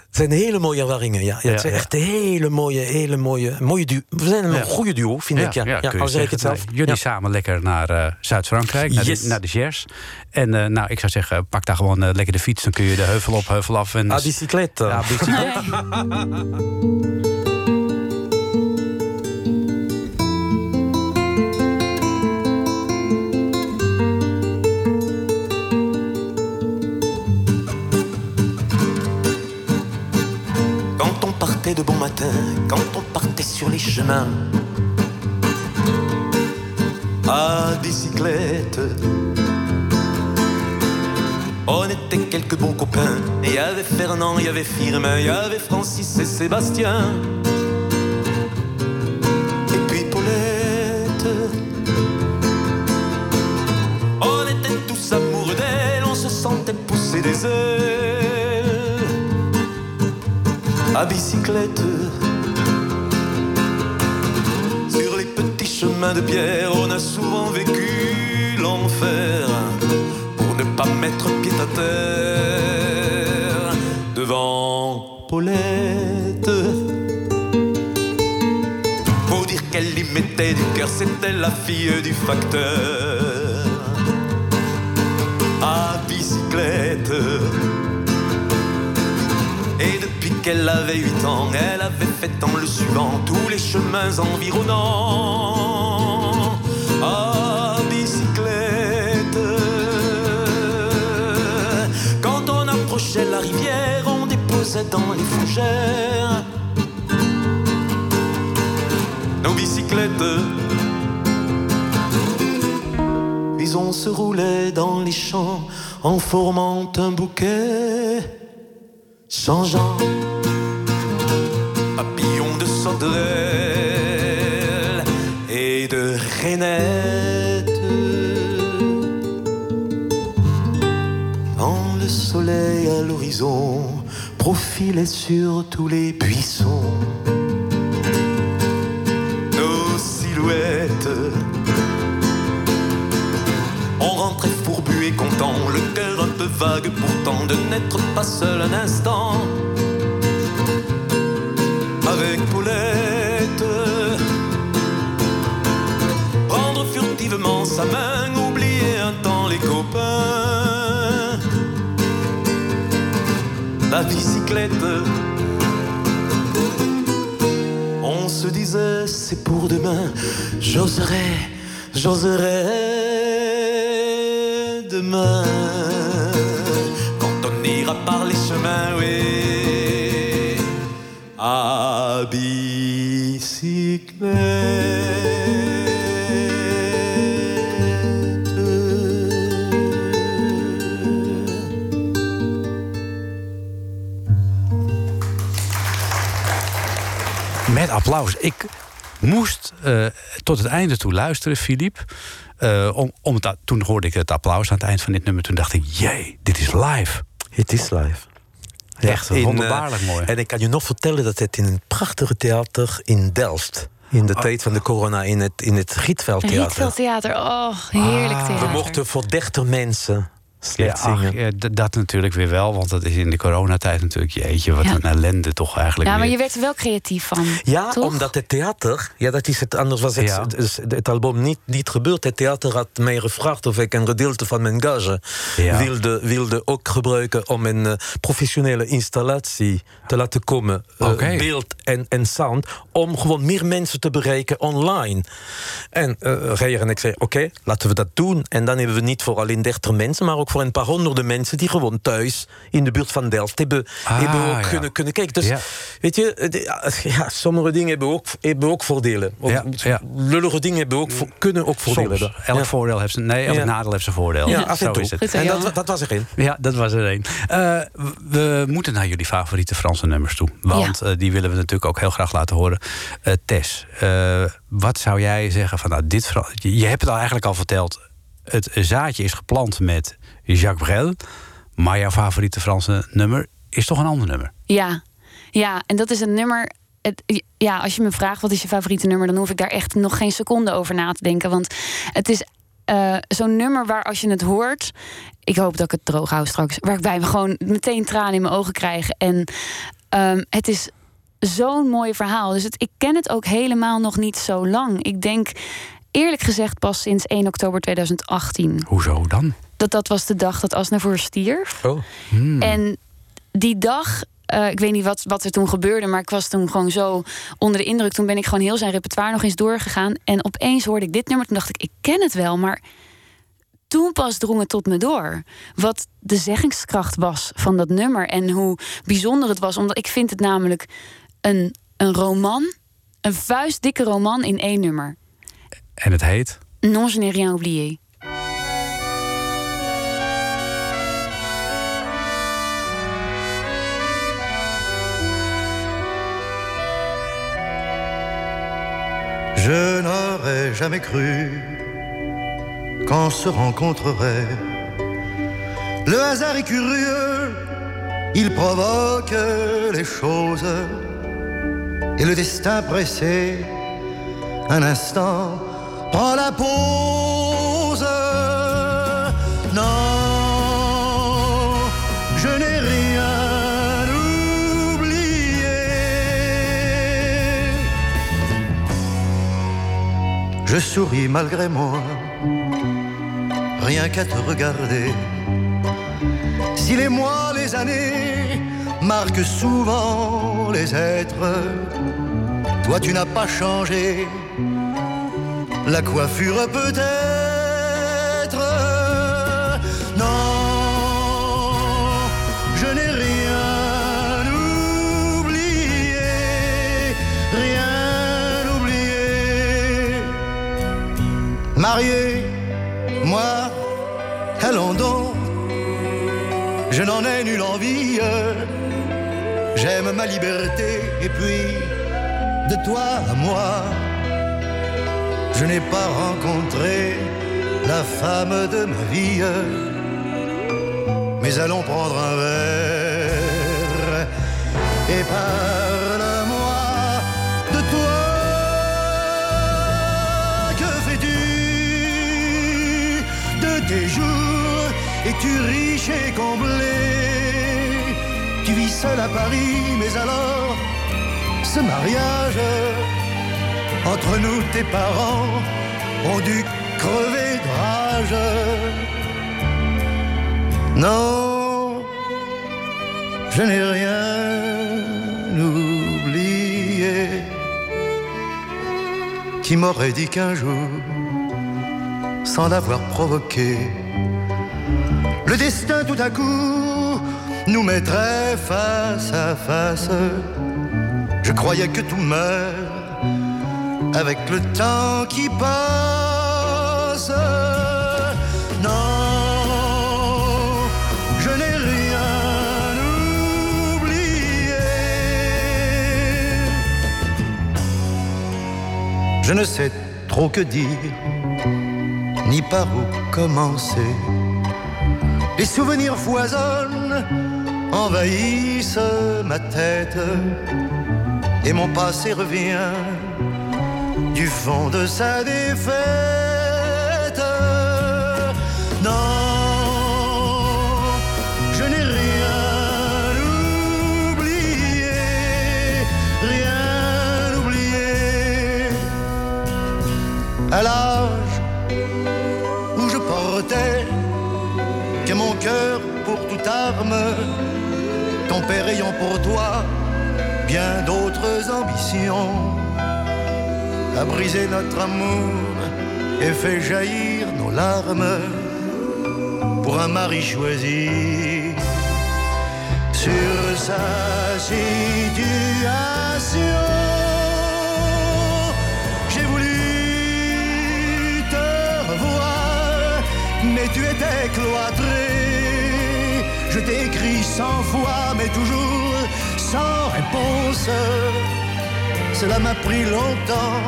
Het zijn hele mooie ervaringen, ja. ja, het zijn ja. echt hele mooie, hele mooie, mooie duo. We zijn een Ja. goede duo, vind ik. Ja, ja, kun je zeggen. het zelf. Jullie Ja. samen lekker naar eh, Zuid-Frankrijk, naar, Yes. de, naar de Gers. En eh, nou, ik zou zeggen, pak daar gewoon lekker de fiets. Dan kun je de heuvel op, heuvel af. En Ah, bicyclette. Ja, bicyclet. [LAUGHS] chemins, à bicyclette. On était quelques bons copains. Il y avait Fernand, il y avait Firmin, il y avait Francis et Sébastien. Et puis Paulette. On était tous amoureux sentais pousser des ailes à bicyclette. Chemins de pierre, on a souvent vécu l'enfer pour ne pas mettre pied à terre devant Paulette. Faut dire qu'elle y mettait du cœur, c'était la fille du facteur qu'elle avait 8 ans, elle avait fait en le suivant tous les chemins environnants à bicyclette. Quand on approchait la rivière, on déposait dans les fougères nos bicyclettes. Puis on se roulait dans les champs en formant un bouquet, changeant et de rainette. Quand le soleil à l'horizon profilait sur tous les buissons nos silhouettes. On rentrait fourbu et content, le cœur un peu vague pourtant de n'être pas seul un instant. Sa main, oublier un temps les copains. La bicyclette. On se disait c'est pour demain, j'oserais, j'oserais demain. Quand on ira par les chemins, oui, à bicyclette. Applaus. Ik moest eh, tot het einde toe luisteren, Filip. Eh, om, om het, toen hoorde ik het applaus aan het eind van dit nummer. Toen dacht ik, jee, dit is live. Het is live. Echt in, wonderbaarlijk eh, mooi. En ik kan je nog vertellen dat het in een prachtige theater in Delft... in de tijd van de corona in het, in het Gietveldtheater... Rietveld Theater, oh, heerlijk theater. We mochten voor 30 mensen slecht ach, zingen. ja, dat natuurlijk weer wel, want dat is in de coronatijd natuurlijk... jeetje, wat Ja. een ellende toch eigenlijk Ja, maar weer. je werd er wel creatief van. Ja, toch? omdat het theater, ja, dat is het, anders was het, Ja. het, het album niet, niet gebeurd. Het theater had mij gevraagd of ik een gedeelte van mijn gage Ja. wilde, wilde ook gebruiken om een eh, professionele installatie te laten komen. eh, Oké. beeld en, en sound, om gewoon meer mensen te bereiken online. En eh Reijer en ik zeiden, oké, laten we dat doen. En dan hebben we niet voor alleen 30 mensen, maar ook voor een paar honderden mensen die gewoon thuis in de buurt van Delft hebben, Ah, hebben ook ja. kunnen, kunnen kijken. Dus Ja. Weet je, de- ja, sommige dingen hebben ook, hebben ook voordelen. Ja. Lullige dingen hebben ook, kunnen ook voordelen Soms. hebben. Elk ja. voordeel heeft zijn... Nee, elk Ja. nadeel heeft zijn voordeel. Ja, af en Zo toe. is het. En dat, dat was erin. Ja, dat was er een. Eh, we moeten naar jullie favoriete Franse nummers toe. Want eh, die willen we natuurlijk ook heel graag laten horen. Eh, Tess, eh, wat zou jij zeggen van nou, dit... Je hebt het al eigenlijk al verteld. Het zaadje is geplant met Jacques Brel. Maar jouw favoriete Franse nummer is toch een ander nummer? Ja, ja, en dat is een nummer. Het, ja, als je me vraagt wat is je favoriete nummer, dan hoef ik daar echt nog geen seconde over na te denken. Want het is eh, zo'n nummer waar als je het hoort. Ik hoop dat ik het droog hou straks. Waarbij we gewoon meteen tranen in mijn ogen krijgen. En ehm, het is zo'n mooi verhaal. Dus het, ik ken het ook helemaal nog niet zo lang. Ik denk eerlijk gezegd pas sinds 1 oktober 2018. Hoezo dan? Dat dat was de dag dat Asnavour stierf. Oh. En die dag, eh, ik weet niet wat, wat er toen gebeurde, maar ik was toen gewoon zo onder de indruk. Toen ben ik gewoon heel zijn repertoire nog eens doorgegaan. En opeens hoorde ik dit nummer. Toen dacht ik, ik ken het wel, maar toen pas drong het tot me door. Wat de zeggingskracht was van dat nummer. En hoe bijzonder het was. Omdat ik vind het namelijk een, een roman. Een vuistdikke roman in één nummer. En het heet? Non, je n'ai rien oublié. Je n'aurais jamais cru qu'on se rencontrerait Le hasard est curieux, il provoque les choses. Et le destin pressé, un instant, prend la pause. Je souris malgré moi, rien qu'à te regarder. Si les mois, les années marquent souvent les êtres, toi tu n'as pas changé. La coiffure peut-être. Marié, moi, allons donc. Je n'en ai nulle envie. J'aime ma liberté et puis de toi à moi. Je n'ai pas rencontré la femme de ma vie. Mais allons prendre un verre et parle-moi tes jours Es-tu riche et comblé Tu vis seul à Paris, mais alors ce mariage entre nous, tes parents ont dû crever de rage. Non, je n'ai rien oublié. Qui m'aurait dit qu'un jour, sans l'avoir provoqué, le destin tout à coup nous mettrait face à face. Je croyais que tout meurt avec le temps qui passe. Non, je n'ai rien oublié. Je ne sais trop que dire, ni par où commencer. Les souvenirs foisonnent, envahissent ma tête, et mon passé revient du fond de sa défaite. Père ayant pour toi bien d'autres ambitions a brisé notre amour et fait jaillir nos larmes pour un mari choisi sur sa situation. J'ai voulu te revoir, mais tu étais cloîtré. Je t'ai écrit cent fois, mais toujours sans réponse. Cela m'a pris longtemps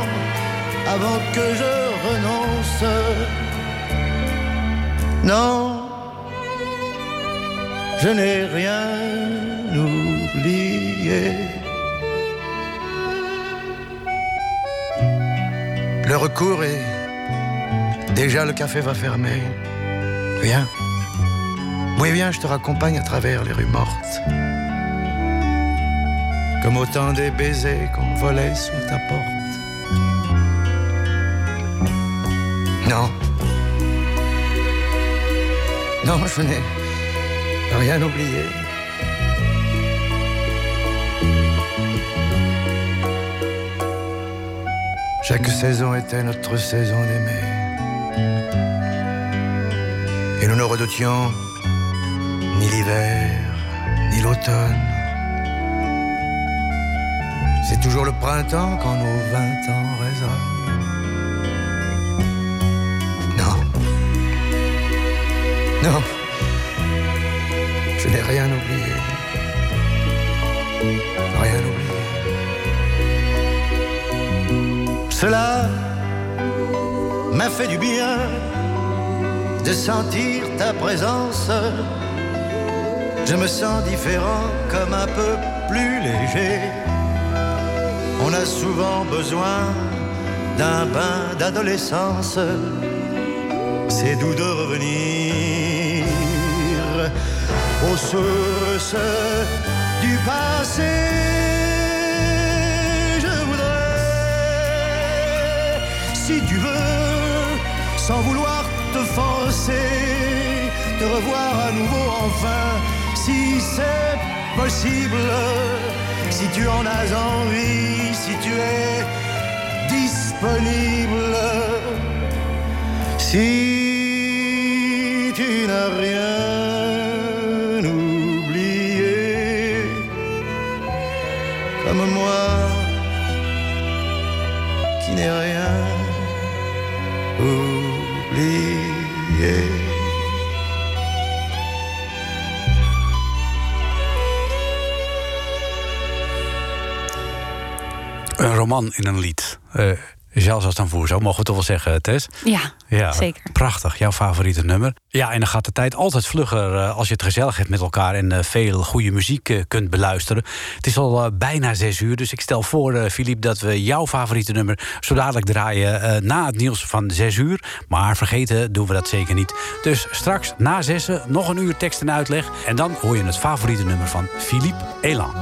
avant que je renonce. Non, je n'ai rien oublié. Le recours est déjà le café va fermer. Viens. Oui, viens, je te raccompagne à travers les rues mortes comme autant des baisers qu'on volait sous ta porte. Non. Non, je n'ai rien oublié. Chaque saison était notre saison d'aimer. Et nous ne redoutions ni l'hiver, ni l'automne. C'est toujours le printemps quand nos vingt ans résonnent. Non. Non. Je n'ai rien oublié. Rien oublié. Cela m'a fait du bien de sentir ta présence je me sens différent, comme un peu plus léger. On a souvent besoin d'un bain d'adolescence. C'est doux de revenir aux sources du passé. Je voudrais, si tu veux, sans vouloir te forcer, te revoir à nouveau enfin, si c'est possible, si tu en as envie, si tu es disponible, si tu n'as rien oublié, comme moi Een roman in een lied. Eh Zelfs als dan voor, zo mogen we toch wel zeggen, Tess? Ja, Ja, zeker. Prachtig, jouw favoriete nummer. Ja, en dan gaat de tijd altijd vlugger eh, als je het gezellig hebt met elkaar en eh, veel goede muziek kunt beluisteren. Het is al bijna zes uur, dus ik stel voor, Philippe, dat we jouw favoriete nummer zo dadelijk draaien na het nieuws van zes uur. Maar vergeten doen we dat zeker niet. Dus straks na zessen nog een uur tekst en uitleg. En dan hoor je het favoriete nummer van Philippe Elan.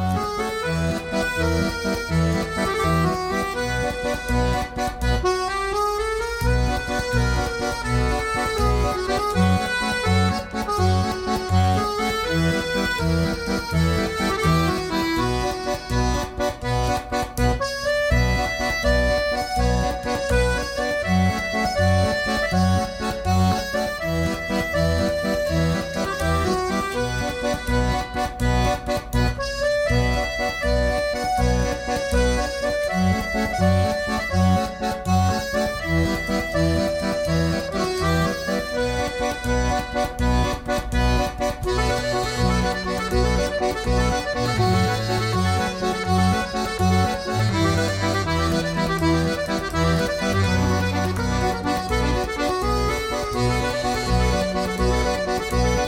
Música